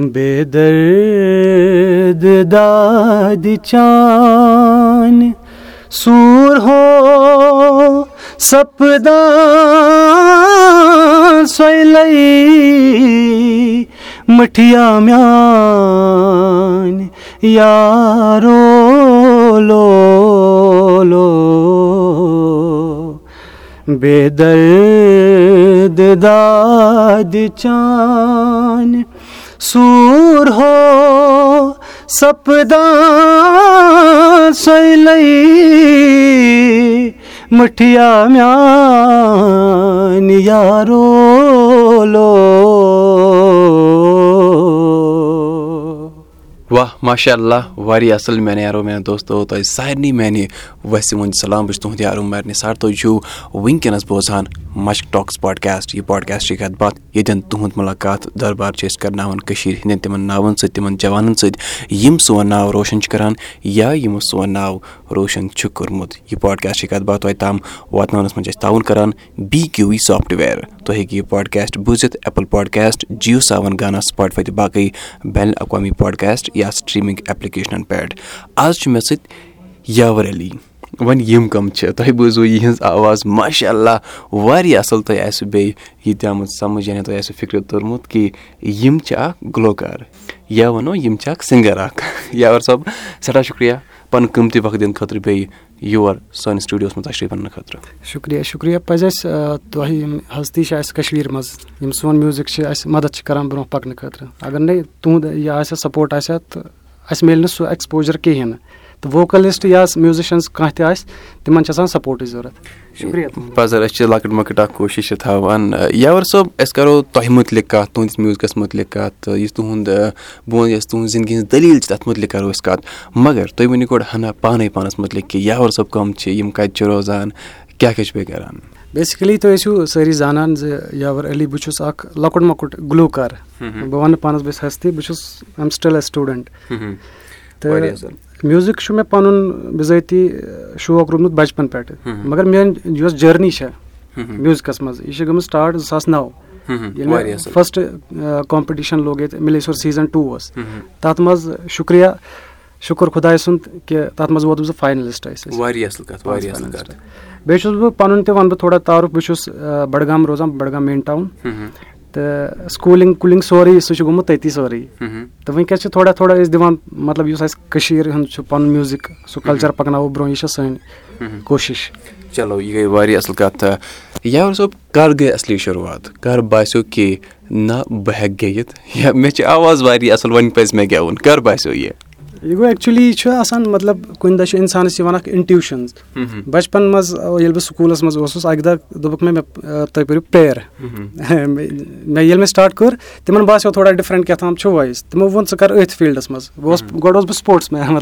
बेदर्द दाद चान सूर हो सपदा सोलई मठिया म्यान यारो लो लो। बेदर्द दाद चान سپدان سۭ لو واہ ماشاء اللہ واریاہ اصٕل میانہِ یارو میانہِ دوستو تۄہہِ سارنٕے میانہِ وسہِ وُنہِ سلام بہٕ چھُس تُہنٛدِ یارو مارنہِ سار تُہۍ چھِو ؤنکیٚنس بوزان مچک ٹاکٕس پاڈکاسٹ یہِ پاڈکاسٹ چھِ کَتھ باتھ ییٚتٮ۪ن تُہُنٛد مُلاقات دربار چھِ أسۍ کَرناوان کٔشیٖرِ ہِنٛدٮ۪ن تِمَن ناوَن سۭتۍ تِمَن جوانن سۭتۍ یِم سون ناو روشَن چھِ کَران یا یِمو سون ناو روشَن چھُ کوٚرمُت یہِ پاڈکاسٹ چھِ کَتھ باتھ تۄہہِ تام واتناونَس منٛز چھِ أسۍ تعاوُن کَران بی کیوٗ وی سافٹوِیر تُہۍ ہیٚکِو یہِ پاڈکاسٹ بوٗزِتھ ایپٕل پاڈکاسٹ جِیو سیوَن گانا سٕپاٹفاے تہٕ باقٕے بین الاقوامی پاڈکاسٹ یا سٹریٖمنٛگ ایپلِکیشنَن پٮ۪ٹھ آز چھُ مےٚ سۭتۍ یاور علی وۄنۍ یِم کَم چھِ تۄہہِ بوٗزوٕ یِہِنٛز آواز ماشاء اللہ واریاہ اَصٕل تۄہہِ آسِوٕ بیٚیہِ یہِ تہِ آمٕژ سَمٕجھ یعنی تۄہہِ آسِوٕ فِکرِ توٚرمُت کہِ یِم چھِ اَکھ گُلوکار یا وَنو یِم چھِ اَکھ سِنٛگَر اَکھ۔ یاوَر صٲب سٮ۪ٹھاہ شُکریہ پَنُن قۭمتی وقت دِنہٕ خٲطرٕ بیٚیہِ یور سٲنِس سٹوڈیوَس منٛز تشریٖف اَننہٕ خٲطرٕ۔ شُکریہ شُکریہ۔ پَزِ اَسہِ تۄہہِ یِم ہستی چھِ اَسہِ کٔشیٖرِ منٛز یِم سون میوٗزِک چھِ اَسہِ مَدَت چھِ کَران برونٛہہ پَکنہٕ خٲطرٕ۔ اگر نَے تُہُنٛد یہِ آسہِ ہا سپوٹ آسہِ ہا تہٕ اَسہِ مِلہِ نہٕ سُہ ایٚکسپوجَر کِہیٖنۍ۔ نہٕ تہٕ ووکلِسٹ یا میوٗزِشَنٕز کانٛہہ تہِ آسہِ تِمَن چھِ آسان سَپوٹٕچ ضوٚرَتھ شُکریہ پَزَر أسۍ چھِ لۄکٕٹ مۄکٕٹ اَکھ کوٗشِش چھِ تھاوان۔ یاوَر صٲب أسۍ کَرو تۄہہِ متعلِق کَتھ تُہٕنٛدِس میوٗزکَس متعلق کَتھ یُس تُہُنٛد بہٕ یۄس تُہٕنٛز زِندگی ہِنٛز دٔلیٖل چھِ تَتھ متعلق کَرو أسۍ کَتھ۔ مگر تُہۍ ؤنِو گۄڈٕ ہَنا پانَے پانَس متعلق کہِ یاوَر صٲب کَم چھِ یِم کَتہِ چھِ روزان کیٛاہ کیٛاہ چھِ بیٚیہِ کَران؟ بیسِکٔلی تُہۍ ٲسِو سٲری زانان زِ یاوَر علی بہٕ چھُس اَکھ لۄکُٹ مۄکُٹ گلوٗکار۔ بہٕ وَنہٕ پانَس بہٕ چھُس ہستی بہٕ چھُس ایم سٹِل اے سٹوٗڈنٛٹ تہٕ मदद करान ब्रो पकने खतर अगर नहीं तुद यह सपोर्ट आ तो अस मिल सह एक्सपोजर कहें तो वोकलिस्ट या म्यूजिशंस कह तिमन सपोर्ट जरूरत शुक्रिया पजर अस लकट मकट कोशिश थवान यावर सोब अस करो तह मुतलिक कत तुहस म्यूजिकस मुतलिक कत यह तुंद बह यस तुहद जिंदगी हज दलील तथ मुतलिक करो अस कत मगर तुम वन गोड हना पाने पानस मुतलिक कि यावर सोब कम تہٕ سکوٗلِنٛگ کُلِنٛگ سورُے سُہ چھُ گوٚمُت تٔتی سورُے تہٕ وٕنکٮ۪س چھِ تھوڑا تھوڑا أسۍ دِوان مطلب یُس اَسہِ کٔشیٖرِ ہُنٛد چھُ پَنُن میوٗزِک سُہ کَلچَر پَکناوو برونٛہہ یہِ چھےٚ سٲنۍ کوٗشِش چلو یہِ گٔے واریاہ اَصٕل کَتھ یاوَر صٲب کَر گٔے اَصلی شروٗعات کَر باسیٚو کہِ نہ بہٕ ہٮ۪کہٕ گیٚیِتھ یا مےٚ چھِ آواز واریاہ اَصٕل وۄنۍ پَزِ مےٚ گٮ۪وُن کَر باسیٚو یہِ बेस बह पन वन बह थोड़ा तारुफ बह बडगाम रोजान बडगाम मेन टाउन तो स्कूलिंग कूलिंग सोरे सह गोमुत तती सोरे तो वनकस थोड़ा थोड़ा दिवान मतलब इस पन म्यूजिक सह कल्चर पकनो ब्रो यह सन कोशिश चलो यह गई वारी असल कत यार सोब कर गई असली शुरुआत कर बासो कि ना बह हेक गेयित या मे आवाज़ वारी असल वन पज मे गेवन कर बासो यह यह गो एक्चुअली आसान मतलब कुन दह इंसानस इंट्यूशन बचपन मज ये बह स्कूलस मज अक दह दोप मे तुम पो प्रेयर मे ये स्टार्ट कर तिमन बासो थोड़ा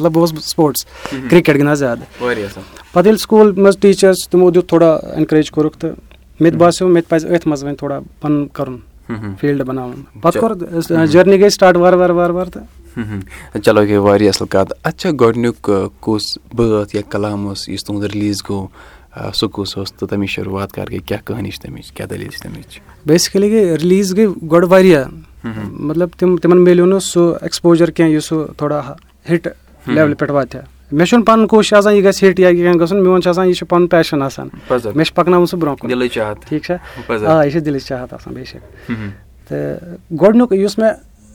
डिफरेंट क्या ताम वॉइस तमो वो च कर अथ फील्डस मज गोड बह स्पोर्ट्स मैन मतलब बह स्पोर्ट्स क्रिकेट गिंदा ज्यादा पे स्कूल मज टीचर्स तमो दित थोड़ा एनकरेज कोरुक तो मे बासो मे पज अथ मज थोड़ा पन कर फील्ड बना पे कोर जर्नी गई स्टार्ट वार वार वार वार तो चलो गई वारिया असल कत अच्छा गोडनुक कुस बात या कलाम इस तुंद रिलीज गो सह कुस तो तम शुरुआत कर गई क्या कहानी तमिच क्या दलील तमिच बेसिकली गई रिलीज गई गोड वारिया मतलब तिम तिमन मिलो न सह एक्सपोजर कह सह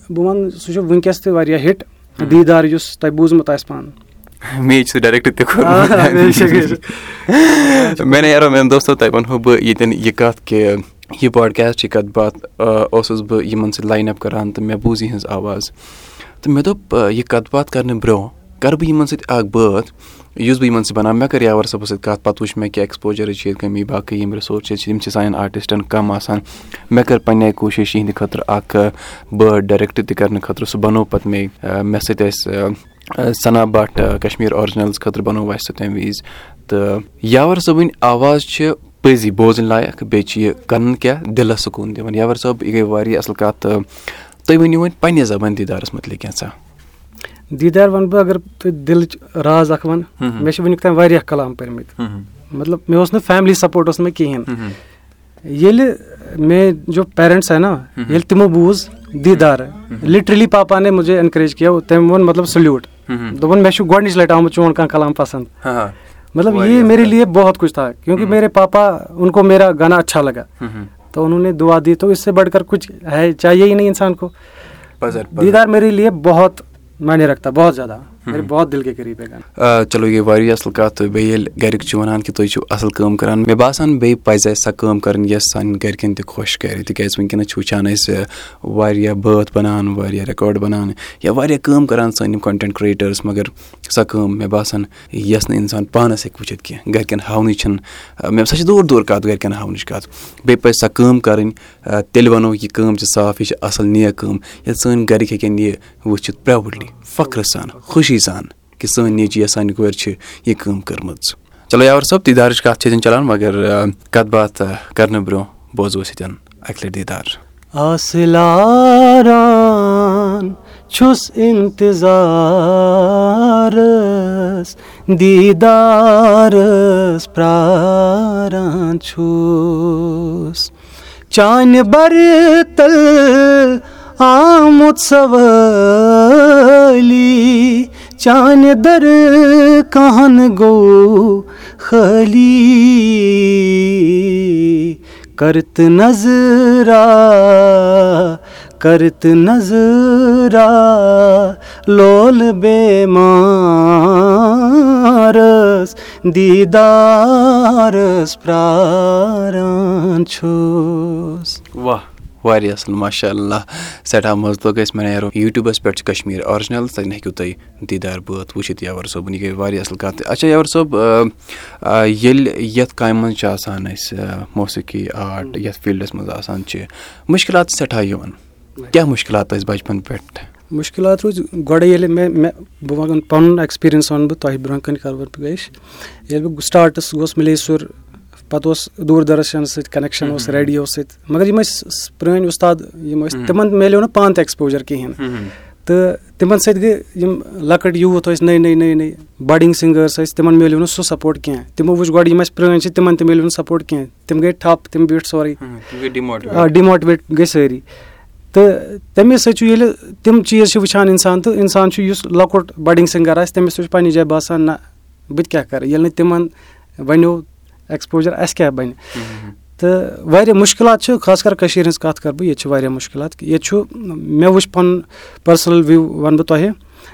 थोड़ा हिट लेवल पे वात मे पन कोशिश आसान यह हिट या कह गन मोन यह पन पैशन आसान मे पकन सह ब्रो ठीक आ यह दिल चाहत आसान बेशक तो गोडनुक मे बह वन सह वनकस तह हिट दीदार तुम बूजमुत पान मे डायरेक्ट मैंने यारो मैंने दोस्तों तह वनो बह ये कत कि यह पॉडकास्ट कत बात बह इन लाइन अप करान तो मे बूज यह आवाज़ तो मे दोप यह कत बात करने ब्रो कर बह इन सत बात युस बह इन बना मे कर यावर सबस कत पे वुच मे कि एक्सपोजर कमी बाकी यम रिसोर्स तम सान आर्टिस्टन कम आसान मे कर पे कोशिश यहद खतर अख बर्ड डायरेक्ट तक खतर सह बनो पे मे मे सत सना भट कश्मीर ऑरिजिनल्स खतर बनो अस तम वज तो यावर सबन आवाज़ पजी बोजन लायक बे कर क्या दिल सुकून दिवान यावर सब यह गई असल कत तुम वन वो دیٖدار وَنہٕ بہٕ اگر تُہۍ دِلٕچ راز اَکھ وَن مےٚ چھِ وٕنیُک تام واریاہ کلام پٔرۍمٕتۍ مطلب مےٚ اوس نہٕ فیملی سَپوٹ اوس نہٕ مےٚ کِہیٖنۍ۔ ییٚلہِ مےٚ جو پیرنٹس ہے نا ییٚلہِ تِمو بوٗز دیٖدار لِٹرلی پاپا نے مجھے اینکریج کیاہ تٔمۍ ووٚن مطلب سلیوٗٹ دوٚپُن مےٚ چھُ گۄڈنِچ لَٹہِ آمُت چون کانٛہہ کلام پسنٛد۔ مطلب یی مےٚ لیے بہت کُچھ تھا کیوں کہِ مےٚ پاپا انکو میرا گانا اچھا لگا۔ تہٕ انہ نہٕ دُعا دی تہٕ اسہِ بڑ کر کُچھ ہے چاہے یی نہٕ انسان کو۔ دیٖدار مےٚ لیے بہت मायने रखता बहुत ज़्यादा। چلو یہِ واریاہ اَصٕل کَتھ تہٕ بیٚیہِ ییٚلہِ گَرِکۍ چھِ وَنان کہِ تُہۍ چھِو اَصٕل کٲم کَران مےٚ باسان بیٚیہِ پَزِ اَسہِ سۄ کٲم کَرٕنۍ یۄس سانٮ۪ن گَرِکٮ۪ن تہِ خۄش کَرِ تِکیٛازِ وٕنۍکٮ۪نَس چھِ وٕچھان أسۍ واریاہ بٲتھ بَنان واریاہ رِکاڈ بَنان یا واریاہ کٲم کَران سٲنۍ یِم کَنٹٮ۪نٛٹ کِرٛییٹٲرٕس مگر سۄ کٲم مےٚ باسان یۄس نہٕ اِنسان پانَس ہیٚکہِ وٕچھِتھ کینٛہہ گَرِکٮ۪ن ہاونٕچ چھَنہٕ سۄ چھِ دوٗر دوٗر کَتھ گَرِکٮ۪ن ہاونٕچ کَتھ بیٚیہِ پَزِ سۄ کٲم کَرٕنۍ تیٚلہِ وَنو یہِ کٲم چھِ صاف یہِ چھِ اَصٕل نیا کٲم ییٚلہِ سٲنۍ گَرِکۍ ہیٚکَن یہِ وٕچھِتھ پرٛاوُڈلی فخرٕ سان خوشی خوشی سان کہِ سٲنۍ نیٚچ یا سانہِ کورِ چھِ یہِ کٲم کٔرمٕژ چلو یاور صٲب دیٖدارٕچ کَتھ چھِ ییٚتٮ۪ن چلان مگر کَتھ باتھ کَرنہٕ برونٛہہ بوزو أسۍ ییٚتٮ۪ن اَکہِ لَٹہِ دیٖدار. چھُس اِنتِظارَس دیٖدارَس پرٛاران چھُس چانہِ بَرٕ تَل آمُت سَوٲلی वारिया असल कत बे गरिक वनान कि तुम असल काम करान मे बासान बे पज सो काम करन यस सान गरिकन तक खुश कर तिकाज वनकस वुचान वारिया बात बनान वारिया रिकॉर्ड बनान या वारिया काम करान सान कंटेंट क्रिएटर्स मगर सो काम मे बासान यस न इंसान पानस हेक वुचित कह गरिकन हावन छन मे सो दूर दूर कत गरिकन हावन कत बे पज सो काम करन तेल वनो ये काम साफ ये असल नेक काम ये सान गरिक हेकन ये वुचित प्राउडली फख्र सान खुशी खुशी सान कि सन नीची या सान कोर यह कम कर्म चलो यावर सब दीदार कत चलान मगर कत बात कर ब्रो बोजो अक दीदार आसलारान छुस इंतजारस दीदारस प्रारान छुस चान बरतल आमुत सवली चान दर कहन गो खली करत नजरा करत नजरा लोल बेमारस दीदारस प्राण छोस वाह वारिया असल माशा सठा मज लग अस मैं यूट्यूबस पे कश्मीर ऑरिजिनल तक हेकू तुम दीदार बात वुचित यावर सोबन यह गई असल कत अच्छा यावर सोब ये काम मज मौसीकी आर्ट ये फील्डस मज मुश्किल सठा क्या मुश्किल बचपन पे मुश्किल रोज गोड़े मे बह वन पन एक्सपीरियंस वन बह तुम ایٚکسپوجَر اَسہِ کیٛاہ بَنہِ تہٕ واریاہ مُشکلات چھِ خاص کر کٔشیٖرِ ہِنٛز کَتھ کَرٕ بہٕ ییٚتہِ چھِ واریاہ مُشکلات ییٚتہِ چھُ مےٚ وٕچھ پَنُن پٔرسٕنَل وِو وَنہٕ بہٕ تۄہہِ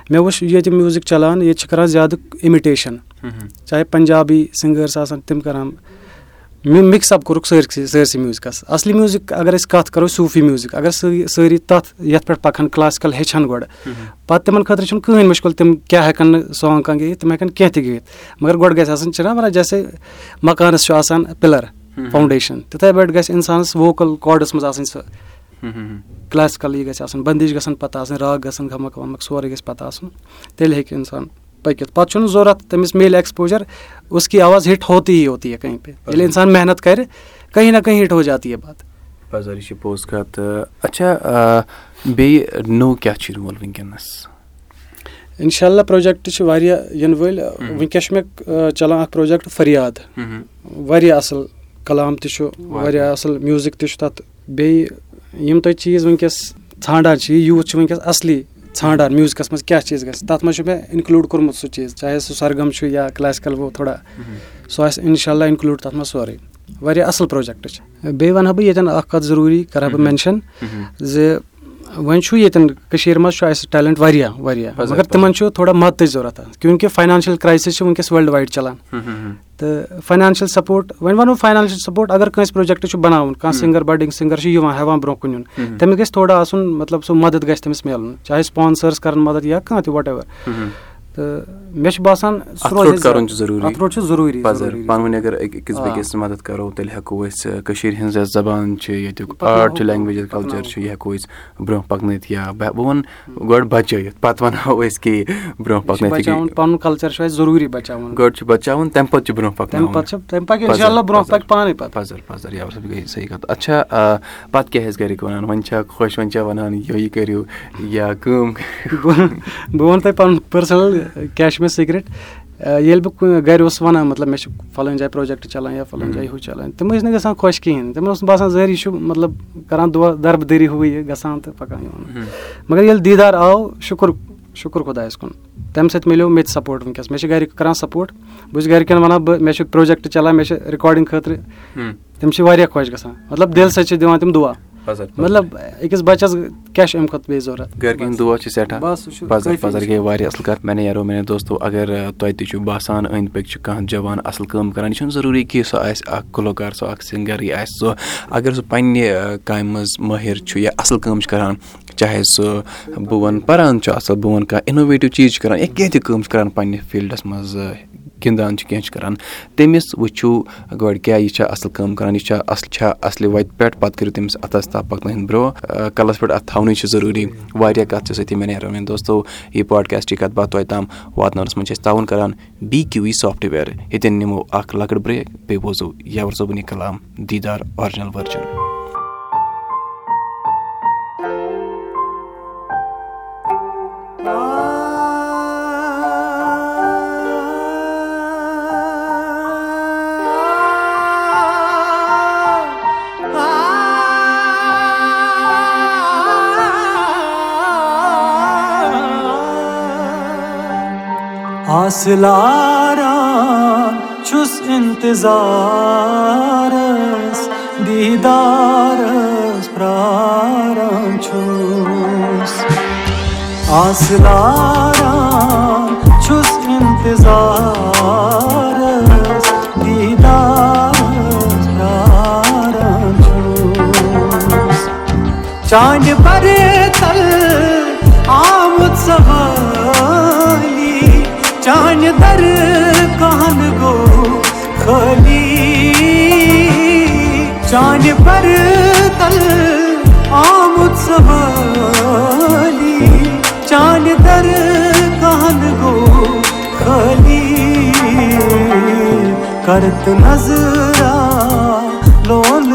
مےٚ وٕچھ ییٚتہِ میوٗزِک چَلان ییٚتہِ چھِ کَران زیادٕ اِمِٹیشَن چاہے پنجابی سِنٛگٲرٕس آسَن تِم کَران प्रेन तिमन तक मिलो सपोर्ट कह तिम गई ठप तिम बीठ सोरे डिमोटिवेट गई सारी तो तमें सत्य तिम चीज़ वुचान इंसान तो इंसान लकुट बडिंग सिंगर आ तमिस पे जाए बसान ना बह क्या कर ये तिमन वनो एक्सपोजर अस क्या बन तो वारिया मुश्किल खास कर कशीर हज कत कर बह ये मुश्किल ये मे वो पन पर्सनल व्यू वन बह तुह मे वो ये म्यूजिक चलान ये कर ज्यादा इमिटेशन चाहे पंजाबी सिंगर्स तम कर मिक्स अप कोरुक सरसी म्यूजिकस असली म्यूजिक अगर कत करो सूफी म्यूजिक अगर सारी तथ ये पे पकान क्लासिकल हेचान गोड़ पत् तिमन खतर कहें मुश्किल तिम क्या हेकन सॉन्ग कह गित तिम हेकन कह गित मगर गोड़ गि वना जैसे मकानस पिलर फाउंडेशन तिथे पे गि इंसान वोकल कॉर्डस मज सह क्लासिकल यह गि बंदिश गसन पता राग गसन गमक वमक सोरे गि पता तेल हे इंसान पकित पे जरूरत तमिस मिल एक्सपोजर उसकी आवाज़ हिट होती ही होती है कहीं पे ये इंसान मेहनत करे कहीं ना कहीं हिट हो जाती है बात पजर पोज कत अच्छा बे नो क्या रोल वनकस इनशाला प्रोजेक्ट इन वल वनकस मे चलान प्रोजेक्ट फरियाद वारिया असल कलाम तह असल म्यूजिक तथ बेम तुम चीज़ वनकस ान यूथ वनकस असली ान म्यूजिकस मज क्या चीज़ गस तथ मे इनक्लूड कोर्मुत सह चीज़ चाहे सह सरगम या क्लासिकल वो थोड़ा सह इनशाला इनक्लूड तथ मज सोरे वारिया असल प्रोजेक्ट बे वन बह ये कत जरूरी कर बह मेंशन जे वन ये मज टैलेंट वारिया वारिया मगर तिमन थोड़ा मदद जरूरत क्योंकि फाइनेंशियल क्राइसिस वनकस वर्ल्ड वाइड चलान तो फाइनेंशियल सपोर्ट वन वनो फाइनेंशियल सपोर्ट अगर कंस प्रोजेक्ट बनावन कह सिंगर बडिंग सिंगर हेवान ब्रो कुन तमिस गि थोड़ा आसन मतलब सह मदद गि तमिस मिलन चाहे स्पॉन्सर्स कर मदद या कह वट एवर तो मे बसान अप्रोच जरूरी पान वन अगर अकिस बेकिस मदद करो तेल हेको हज जबान आर्ट लैंग्वेज कल्चर यह हेको ब्रोह पकन या बह वन गोड बचत पत वनो कि ब्रोह पकन पन कल्चर जरूरी बचावन गोड बचावन तम पत ब्रोह पकन तम पक इंशाल्लाह ब्रोह पक पाने पत पजर पजर या सब गई सही कत अच्छा पत क्या हज गरिक वनान वन खुश वन वनान ये करियो या कम बह वन तह पन کیٛاہ چھُ مےٚ سیٖکرِٹ ییٚلہِ بہٕ گَرِ اوسُس وَنان مطلب مےٚ چھُ فَلٲنۍ جایہِ پروجیکٹ چَلان یا فَلٲنۍ جایہِ ہُہ چَلان تِم ٲسۍ نہٕ گژھان خۄش کِہیٖنۍ تِمَن اوس نہٕ باسان زٔرۍ یہِ چھُ مطلب کَران دۄہ دَربٕدٔری ہُہ یہِ گژھان تہٕ پَکان یِوان مگر ییٚلہِ دیٖدار آو شُکُر شُکُر خۄدایَس کُن تَمہِ سۭتۍ مِلیو مےٚ تہِ سَپوٹ وٕنکیٚس مےٚ چھِ گَرِکۍ کَران سَپوٹ بہٕ چھُس گَرِکٮ۪ن وَنان بہٕ مےٚ چھُ پرٛوجَکٹ چَلان مےٚ چھِ رِکاڈِنٛگ خٲطرٕ تِم چھِ واریاہ خۄش گژھان مطلب دِل سۭتۍ چھِ دِوان تِم دُعا مطلب أکِس بَچَس کیٛاہ چھُ اَمہِ کھۄتہٕ بیٚیہِ ضوٚرَتھ گَرِکٮ۪ن دُعا چھِ سٮ۪ٹھاہ پَزر پَزر گٔے واریاہ اَصٕل کَتھ۔ مےٚ یارو میانیو دوستو اگر تۄہہِ تہِ چھُو باسان أنٛدۍ پٔکۍ چھُ کانٛہہ جوان اَصٕل کٲم کَران یہِ چھُنہٕ ضروٗری کہِ سُہ آسہِ اَکھ گُلوکار سُہ اَکھ سِنٛگَرٕے آسہِ سُہ اگر سُہ پنٛنہِ کامہِ منٛز مٲہِر چھُ یا اَصٕل کٲم چھُ کَران چاہے سُہ بہٕ وَنہٕ پَران چھُ اَصٕل بہٕ وَنہٕ کانٛہہ اِنوویٹِو چیٖز چھُ کَران یا کینٛہہ تہِ کٲم چھِ کَران پنٛنہِ فیٖلڈَس منٛز گِنٛدان چھِ کینٛہہ چھِ کَران۔ تٔمِس وٕچھِو گۄڈٕ کیٛاہ یہِ چھا اَصٕل کٲم کَران یہِ چھا اَصٕل چھا اَصلہِ وَتہِ پٮ۪ٹھ؟ پَتہٕ کٔرِو تٔمِس اَتھَس تاپھ پَکنٲیِن برٛونٛہہ۔ کَلَس پٮ۪ٹھ اَتھٕ تھاونٕے چھِ ضروٗری۔ واریاہ کَتھ چھِ سۭتی مےٚ نیران دوستو یہِ پاڈکاسٹٕچ کَتھ باتھ توتہِ تام واتناونَس منٛز چھِ أسۍ تعاوُن کَران۔ بی کیوٗ وی سافٹوِیَر ییٚتٮ۪ن نِمو اَکھ لۄکٕٹ برٛیک بیٚیہِ بوزو یَوَر صٲبُن کَلام دیٖدار آرجِنَل ؤرجَن چھُس اِنتظارَس دیٖدارَس پرٛاران چھُس اِنتظارَس دیٖدارَس پرٛاران چھُس چانہِ پَرے چانہِ پَر تَل آمُت سوٲلی چانہِ دَر کَہن گوٚو خٲلی کَرت نظرا لول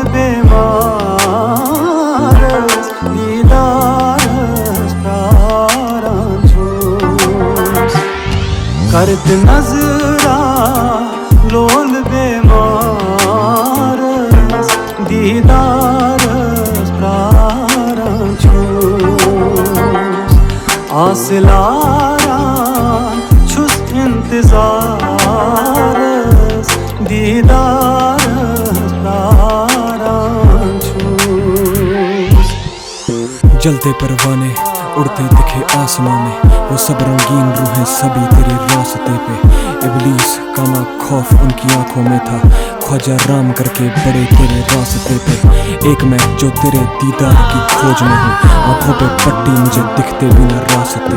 پرٛاران چھُس آسلاران چھُس اِنتظارَس دیٖدارَس پرٛاران چھُس جلتے پروانے اڑتے دکھے آسمان میں وہ سب رنگین روحیں سبھی تیرے راستے پہ ابلیس کاما خوف ان کی آنکھوں میں تھا خواجہ رام کر کے بڑے تیرے راستے پہ ایک میں جو تیرے دیدار کی کھوج میں ہوں آنکھوں پہ پٹی مجھے دکھتے بھی نہ راستے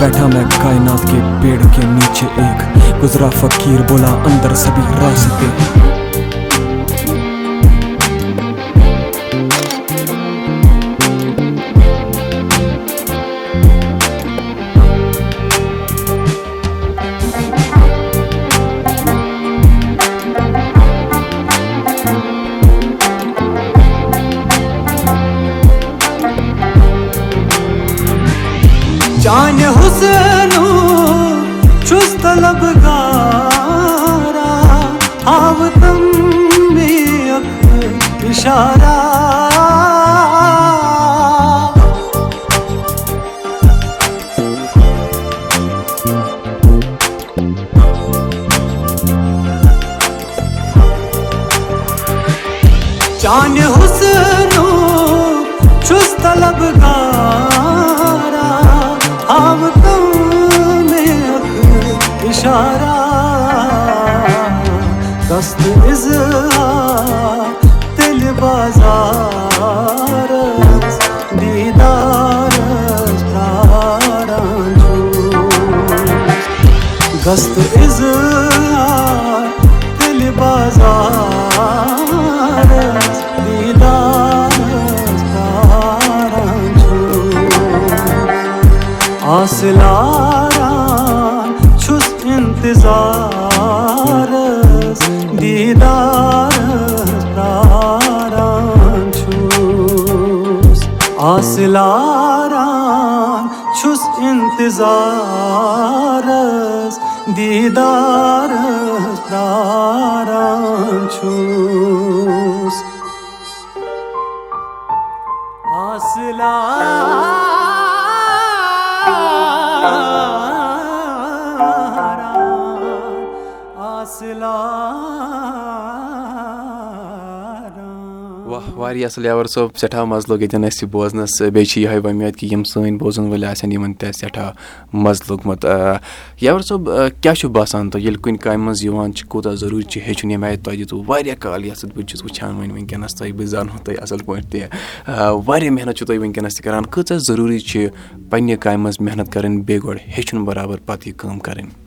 بیٹھا میں کائنات کے پیڑ کے نیچے ایک گزرا فقیر بولا اندر سبھی راستے چانہِ حُسنُک چھُس طلب گارا دست اِظہار تیٚلہِ پرٛاران چھُس گست اِظہار تیٚلہِ بازارَس دیٖدارَس پرٛاران آسلاران چھُس اِنتظارَس دیٖدارَس داران چھُس واہ واریاہ اَصٕل یاور صٲب سٮ۪ٹھاہ مَزٕ لوٚگ ییٚتٮ۪ن اَسہِ یہِ بوزنَس بیٚیہِ چھِ یِہوے وۄمید کہِ یِم سٲنۍ بوزَن وٲلۍ آسن یِمن تہِ آسہِ سٮ۪ٹھاہ مَزٕ لوٚگمُت یاور صٲب کیاہ چھُ باسان تۄہہِ؟ ییٚلہِ کُنہِ کامہِ منٛز یِوان چھِ کوٗتاہ ضروٗری چھُ ہیٚچھُن؟ ییٚمہِ آیہِ تۄہہِ دِژوٕ واریاہ کال یَتھ بہٕ چھُس وٕچھان وۄنۍ وٕنکیٚنَس تۄہہِ بہٕ زانہو تۄہہِ اَصٕل پٲٹھۍ تہِ۔ واریاہ محنت چھُو تُہۍ وٕنکیٚنَس تہِ کَران۔ کۭژاہ ضروٗری چھِ پنٛنہِ کامہِ منٛز محنت کَرٕنۍ بیٚیہِ گۄڈٕ ہیٚچھُن بَرابَر پَتہٕ یہِ کٲم کَرٕنۍ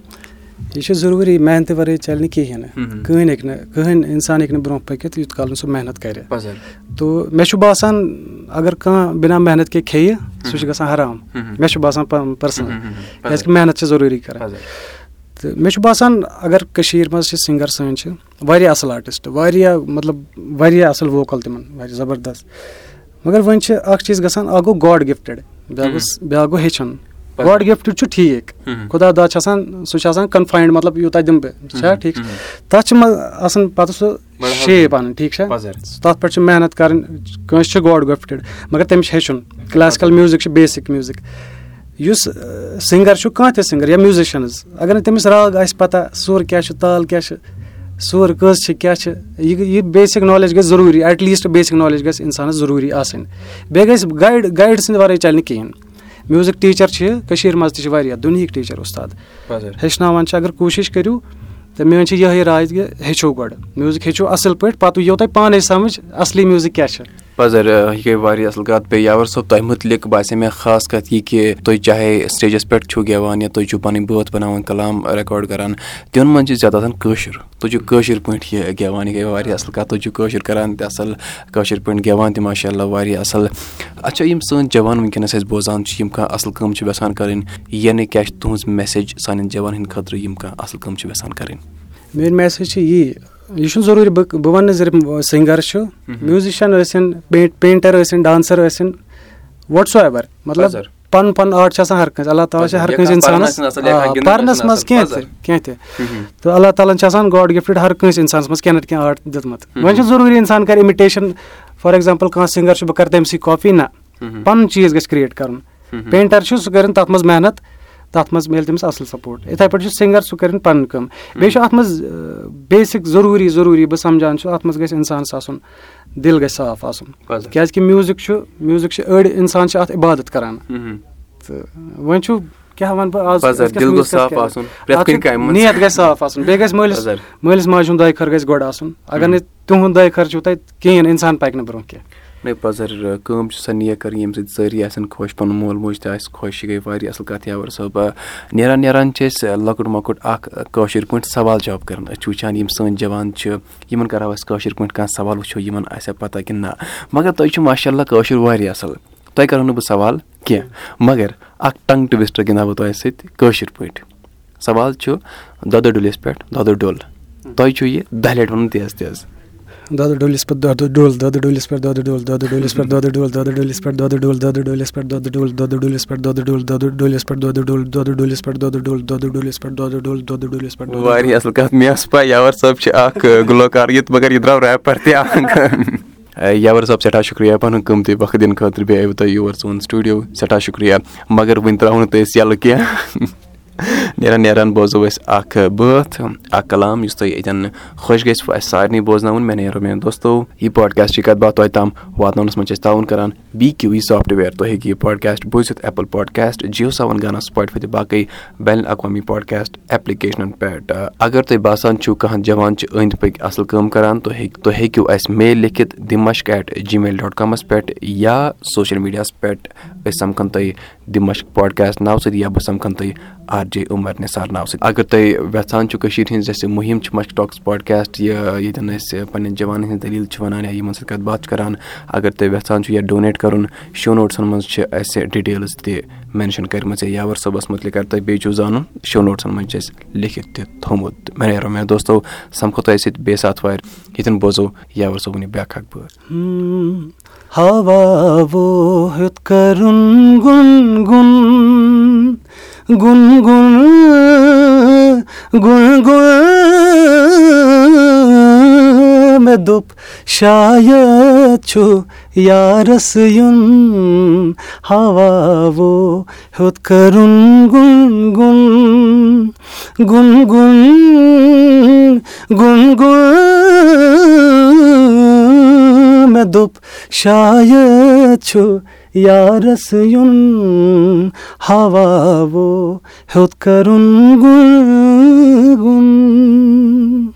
یہِ چھُ ضروٗری محنتہٕ وَرٲے چَلہِ نہٕ۔ کِہیٖنۍ نہٕ کٕہٕنۍ ہیٚکہِ نہٕ کٕہٕنۍ اِنسان ہیٚکہِ نہٕ برونٛہہ پٔکِتھ یوٗت کال نہٕ سُہ محنت کَرِ۔ تہٕ مےٚ چھُ باسان اگر کانٛہہ بِنا محنت کے کھیٚیہِ سُہ چھُ گژھان حرام۔ مےٚ چھُ باسان پٔرسٕنَل کیٛازِکہِ محنت چھِ ضروٗری کَران تہٕ مےٚ چھُ باسان اگر کٔشیٖرِ منٛز چھِ سِنٛگَر سٲنۍ چھِ واریاہ اَصٕل آرٹِسٹ واریاہ مطلب واریاہ اَصٕل ووکَل تِمَن واریاہ زَبردست۔ مگر وۄنۍ چھِ اَکھ چیٖز گژھان اَکھ گوٚو گاڈ گِفٹِڈ بیٛاکھ گوٚژھ بیٛاکھ گوٚو ہیٚچھُن گاڈ گِفٹِڈ چھُ ٹھیٖک خۄدا داد چھُ آسان سُہ چھُ آسان کَنفاینڈ مطلب یوٗتاہ دِمہٕ بہٕ چھا ٹھیٖک تَتھ چھِ آسان پَتہٕ سُہ شیپ اَنٕنۍ ٹھیٖک چھا تَتھ پٮ۪ٹھ چھِ محنت کَرٕنۍ کٲنٛسہِ چھِ گاڈ گِفٹِڈ مگر تٔمِس چھِ ہیٚچھُن کٕلاسِکَل میوٗزِک چھُ بیسِک میوٗزِک یُس سِنٛگَر چھُ کانٛہہ تہِ سِنٛگَر یا میوٗزِشَنٕز اگر نہٕ تٔمِس راگ آسہِ پَتہ سُر کیٛاہ چھُ تال کیٛاہ چھِ سُر کٔژ چھِ کیٛاہ چھِ یہِ یہِ بیسِک نالیج گژھِ ضروٗری ایٹ لیٖسٹ بیسِک نالیج گژھِ اِنسانَس ضروٗری آسٕنۍ بیٚیہِ گژھِ گایِڈ گایِڈ سٕنٛدِ وَرٲے چَلہِ نہٕ کِہیٖنۍ میوٗزِک ٹیٖچَر چھِ کٔشیٖرِ منٛز تہِ چھِ واریاہ دُنہِکۍ ٹیٖچَر اُستاد ہیٚچھناوان چھِ اگر کوٗشِش کٔرِو تہٕ میٛٲنۍ چھِ یِہوٚے راے کہِ ہیٚچھو گۄڈٕ. میوٗزِک ہیٚچھِو اَصٕل پٲٹھۍ پَتہٕ یِیو تۄہہِ پانَے سَمٕجھ اَصلی میوٗزِک کیٛاہ چھِ پَزر یہِ گٔے واریاہ اَصٕل کَتھ بیٚیہِ یاور صٲب تۄہہِ مُتعلِق باسے مےٚ خاص کَتھ یہِ کہِ تُہۍ چاہے سِٹیجَس پٮ۪ٹھ چھُو گٮ۪وان یا تُہۍ چھُو پَنٕنۍ بٲتھ بَناوان کَلام رِکاڈ کَران تِمَن منٛز چھِ زیادٕ آسان کٲشُر تُہۍ چھُو کٲشِر پٲٹھۍ یہِ گٮ۪وان یہِ گٔے واریاہ اَصٕل کَتھ تُہۍ چھُو کٲشُر کَران تہِ اَصٕل کٲشِر پٲٹھۍ گٮ۪وان تہِ ماشاء اللہ واریاہ اَصٕل۔ اچھا یِم سٲنۍ جوان وٕنکیٚنَس أسۍ بوزان چھِ یِم کانٛہہ اَصٕل کٲم چھِ یَژھان کَرٕنۍ یعنی کیٛاہ چھِ تُہٕنٛز میسیج سانٮ۪ن جوانن ہِنٛدِ خٲطرٕ یِم کانٛہہ اَصٕل کٲم چھِ یَژھان کَرٕنۍ؟ میٲنۍ میسیج چھِ یی یہِ چھُنہٕ ضروٗری بہٕ بہٕ وَنہٕ زِ سِنٛگَر چھُ میوٗزِشَن ٲسِن پینٹَر ٲسِن ڈانسَر ٲسِن وَٹ سو ایٚوَر مطلب پَنُن پَنُن آرٹ چھُ آسان ہر کٲنٛسہِ اللہ تعالیٰ چھِ ہر کٲنٛسہِ اِنسانَس پَرنَس منٛز کینٛہہ تہِ کینٛہہ تہِ تہٕ اللہ تعالیٰ ہَن چھِ آسان گاڈ گِفٹِڈ ہر کٲنٛسہِ اِنسانَس منٛز کینٛہہ نَتہٕ کینٛہہ آرٹ دیُتمُت وۄنۍ چھُ ضروٗری اِنسان کَرِ اِمِٹیشَن فار ایٚگزامپٕل کانٛہہ سِنٛگَر چھُ بہٕ کَرٕ تٔمۍ سٕے کاپی نہ پَنُن چیٖز گژھِ کِرٛییٹ کَرُن پینٹَر چھُ سُہ کٔرِنۍ تَتھ منٛز محنت تَتھ منٛز میلہِ تٔمِس اَصٕل سَپوٹ۔ یِتھَے پٲٹھۍ چھُ سِنٛگَر سُہ کٔرِنۍ پَنٕنۍ کٲم۔ بیٚیہِ چھُ اَتھ منٛز بیسِک ضروٗری ضروٗری بہٕ سَمجان چھُ اَتھ منٛز گژھِ اِنسانَس آسُن دِل گژھِ صاف آسُن۔ کیٛازِکہِ میوٗزِک چھُ میوٗزِک چھِ أڑۍ اِنسان چھِ اَتھ عبادت کَران۔ تہٕ وۄنۍ چھُ کیٛاہ وَنہٕ بہٕ آز؟ نیت گژھِ صاف آسُن۔ بیٚیہِ گژھِ مٲلِس مٲلِس ماجہِ ہُنٛد دۄیہِ خٲر گژھِ گۄڈٕ آسُن۔ اگر نہٕ تِہُنٛد دۄیہِ خٲر چھُو تۄہہِ کِہیٖنۍ اِنسان پَکہِ نہٕ برونٛہہ کینٛہہ نَے پَزَر کٲم چھِ سۄ نیک کَرٕنۍ ییٚمہِ سۭتۍ سٲری آسَن خۄش پَنُن مول موج تہِ آسہِ خۄش یہِ گٔے واریاہ اَصٕل کَتھ یاوَر صٲب نیران نیران چھِ أسۍ لۄکُٹ مۄکُٹ اَکھ کٲشِر پٲٹھۍ سوال جاب کَران أسۍ چھِ وٕچھان یِم سٲنۍ جوان چھِ یِمَن کَرو أسۍ کٲشِر پٲٹھۍ کانٛہہ سوال وٕچھو یِمَن آسیا پَتہ کِنہٕ نہ مگر تۄہہِ چھُو ماشاء اللہ کٲشُر واریاہ اَصٕل تۄہہِ کَرو نہٕ بہٕ سوال کینٛہہ مگر اَکھ ٹنٛگ ٹُوِسٹَر گِنٛدہا بہٕ تۄہہِ سۭتۍ کٲشِر پٲٹھۍ سوال چھُ دۄدٕ ڈُلِس پٮ۪ٹھ دۄدٕ ڈوٚل تۄہہِ چھُو یہِ دَہہِ لَٹہِ وَنُن تیز تیز دۄدٕ ڈُلِس پٮ۪ٹھ دۄدٕ ڈوٚل دۄدٕ ڈُلِس پٮ۪ٹھ دۄدٕ ڈوٚل دۄدٕ ڈُلِس پٮ۪ٹھ دۄدٕ ڈوٚل دۄدٕ ڈُلِس پٮ۪ٹھ دۄدٕ ڈوٚل دۄدٕ ڈُلِس پٮ۪ٹھ دۄدٕ ڈوٚل دۄدٕ ڈُلِس پٮ۪ٹھ دۄدٕ ڈوٚل دۄدٕ ڈُلِس پٮ۪ٹھ دۄدٕ ڈوٚل دۄدٕ ڈُلِس پٮ۪ٹھ دۄدٕ ڈوٚل دۄدٕ ڈُلِس پٮ۪ٹھ دۄدٕ ڈوٚل دۄدٕ ڈُلِس پٮ۪ٹھ واریاہ اَصٕل کَتھ مےٚ ٲس پَے یاوَر صٲب چھِ اَکھ گُلوکار یہِ مگر یہِ درٛاو ریپَر تہِ اکھ یاوَر صٲب سٮ۪ٹھاہ شُکریہ پَنُن قۭمتی وقت دِنہٕ خٲطرٕ بیٚیہِ آیوٕ تۄہہِ یور سون سٹوٗڈیو سٮ۪ٹھاہ شُکریہ مگر وٕنہِ ترٛاوو نہٕ تُہۍ أسۍ یَلہٕ کینٛہہ نیران نیران بوزو أسۍ اکھ بٲتھ اکھ کلام یُس تۄہہِ ییٚتٮ۪ن خۄش گژھِوٕ اَسہِ سارنٕے بوزناوُن مےٚ نیرو میٲنۍ دوستو یہِ پاڈکاسٹٕچ کَتھ باتھ تۄہہِ تام واتناونَس منٛز چھِ أسۍ تعاوُن کران بی کیوٗ وی سافٹوِیَر تُہۍ ہیٚکِو یہِ پاڈکاسٹ بوٗزِتھ ایپٕل پاڈکاسٹ جِیو سیوَن گانا سُپاٹفاے تہٕ باقٕے بین الاقوامی پاڈکاسٹ ایپلِکیشنَن پؠٹھ اگر تۄہہِ باسان چھُو کانٛہہ جوان چھِ أنٛدۍ پٔکۍ اَصٕل کٲم کَران تُہۍ ہیٚکِو تُہۍ ہیٚکِو اَسہِ میل لیکھِتھ دِمَشک ایٹ جی میل ڈاٹ کامَس پؠٹھ یا سوشَل میٖڈیاہَس پؠٹھ أسۍ سَمکھَن تۄہہِ دِمَشک پاڈکاسٹ ناوٕ سۭتۍ یا بہٕ سَمکھَن تۄہہِ آر جے عُمر نِثار ناوٕ سۭتۍ اگر تُہۍ وٮ۪ژھان چھُو کٔشیٖرِ ہِنٛز اَسہِ مُہِم چھِ مَشک ٹاکٕس پاڈکاسٹ یہِ ییٚتٮ۪ن أسۍ پنٕنٮ۪ن جوانَن ہِنٛز دٔلیٖل چھِ وَنان یا یِمَن سۭتۍ کَتھ باتھ چھِ کَران اگر تُہۍ وٮ۪ژھان چھُو یا ڈونیٹ کَرُن شو نوٹسَن منٛز چھِ اَسہِ ڈِٹیلٕز تہِ مٮ۪نشَن کٔرمٕژ یا یاوَر صٲبَس مُتعلِق اگر تۄہہِ بیٚیہِ چھُو زانُن شو نوٹسَن منٛز چھِ اَسہِ لیکھِتھ تہِ تھوٚمُت مےٚ مےٚ دوستو سَمکھو تۄہہِ سۭتۍ بیٚیہِ ساتہٕ وارِ ییٚتٮ۪ن بوزو یاوَر صٲبُن یہِ بیٛاکھ اَکھ بٲتھ ہاواب گُگ گُن گُگُن گُگ گُن مےٚ دُپ شایس یُن ہاوابر گُن گُن گُن گُن گُن گُن युन हवा वो हुत करुन गुन गुन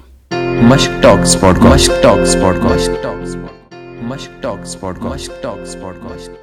Mushk Talks podcast. Mushk Talks podcast. Mushk Talks podcast. Mushk Talks podcast. Mushk Talks podcast.